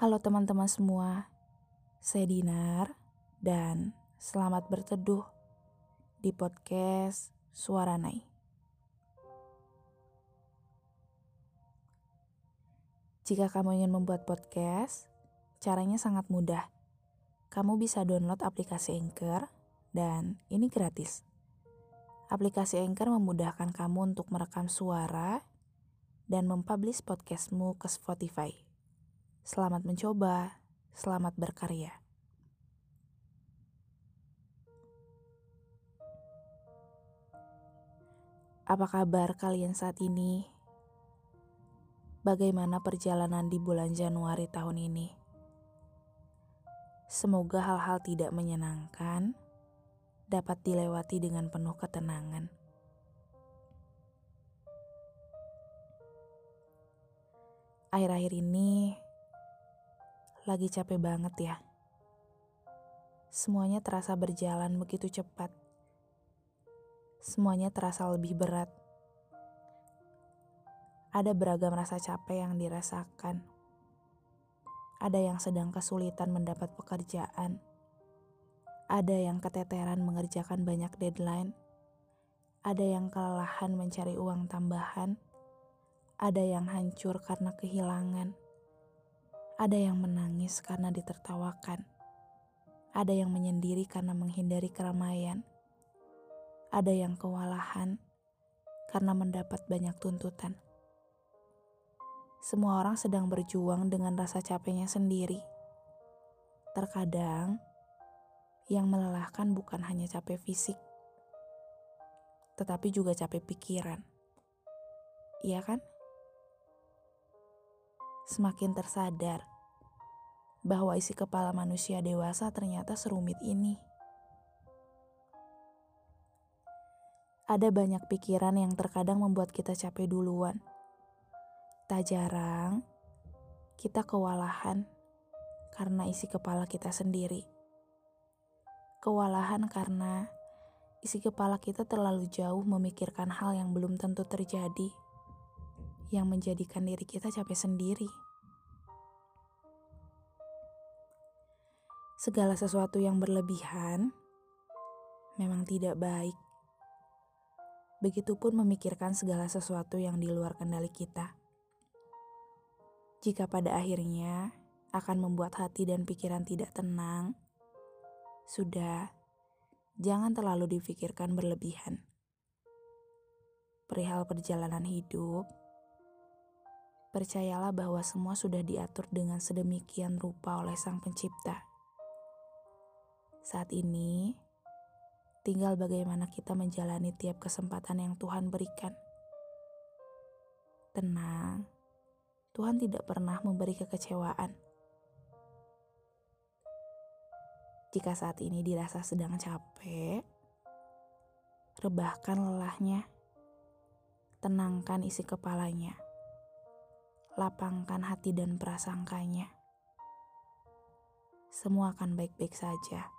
Halo teman-teman semua, saya Dinar dan selamat berteduh di podcast Suara Nai. Jika kamu ingin membuat podcast, caranya sangat mudah. Kamu bisa download aplikasi Anchor dan ini gratis. Aplikasi Anchor memudahkan kamu untuk merekam suara dan mempublish podcastmu ke Spotify. Selamat mencoba, selamat berkarya. Apa kabar kalian saat ini? Bagaimana perjalanan di bulan Januari tahun ini? Semoga hal-hal tidak menyenangkan dapat dilewati dengan penuh ketenangan. Akhir-akhir ini lagi capek banget ya. Semuanya terasa berjalan begitu cepat. Semuanya terasa lebih berat. Ada beragam rasa capek yang dirasakan. Ada yang sedang kesulitan mendapat pekerjaan ada yang keteteran mengerjakan banyak deadline. Ada yang kelelahan mencari uang tambahan. Ada yang hancur karena kehilangan. Ada yang menangis karena ditertawakan. Ada yang menyendiri karena menghindari keramaian. Ada yang kewalahan karena mendapat banyak tuntutan. Semua orang sedang berjuang dengan rasa capeknya sendiri. Terkadang, yang melelahkan bukan hanya capek fisik, tetapi juga capek pikiran. Iya kan? Semakin tersadar bahwa isi kepala manusia dewasa ternyata serumit ini. Ada banyak pikiran yang terkadang membuat kita capek duluan. Tak jarang kita kewalahan karena isi kepala kita sendiri kewalahan karena isi kepala kita terlalu jauh memikirkan hal yang belum tentu terjadi, yang menjadikan diri kita capek sendiri. Segala sesuatu yang berlebihan memang tidak baik. Begitupun memikirkan segala sesuatu yang di luar kendali kita. Jika pada akhirnya akan membuat hati dan pikiran tidak tenang, sudah, jangan terlalu difikirkan berlebihan. Perihal perjalanan hidup, percayalah bahwa semua sudah diatur dengan sedemikian rupa oleh Sang Pencipta. Saat ini, tinggal bagaimana kita menjalani tiap kesempatan yang Tuhan berikan. Tenang, Tuhan tidak pernah memberi kekecewaan. Jika saat ini dirasa sedang capek, rebahkan lelahnya, tenangkan isi kepalanya, lapangkan hati dan prasangkanya. Semua akan baik-baik saja.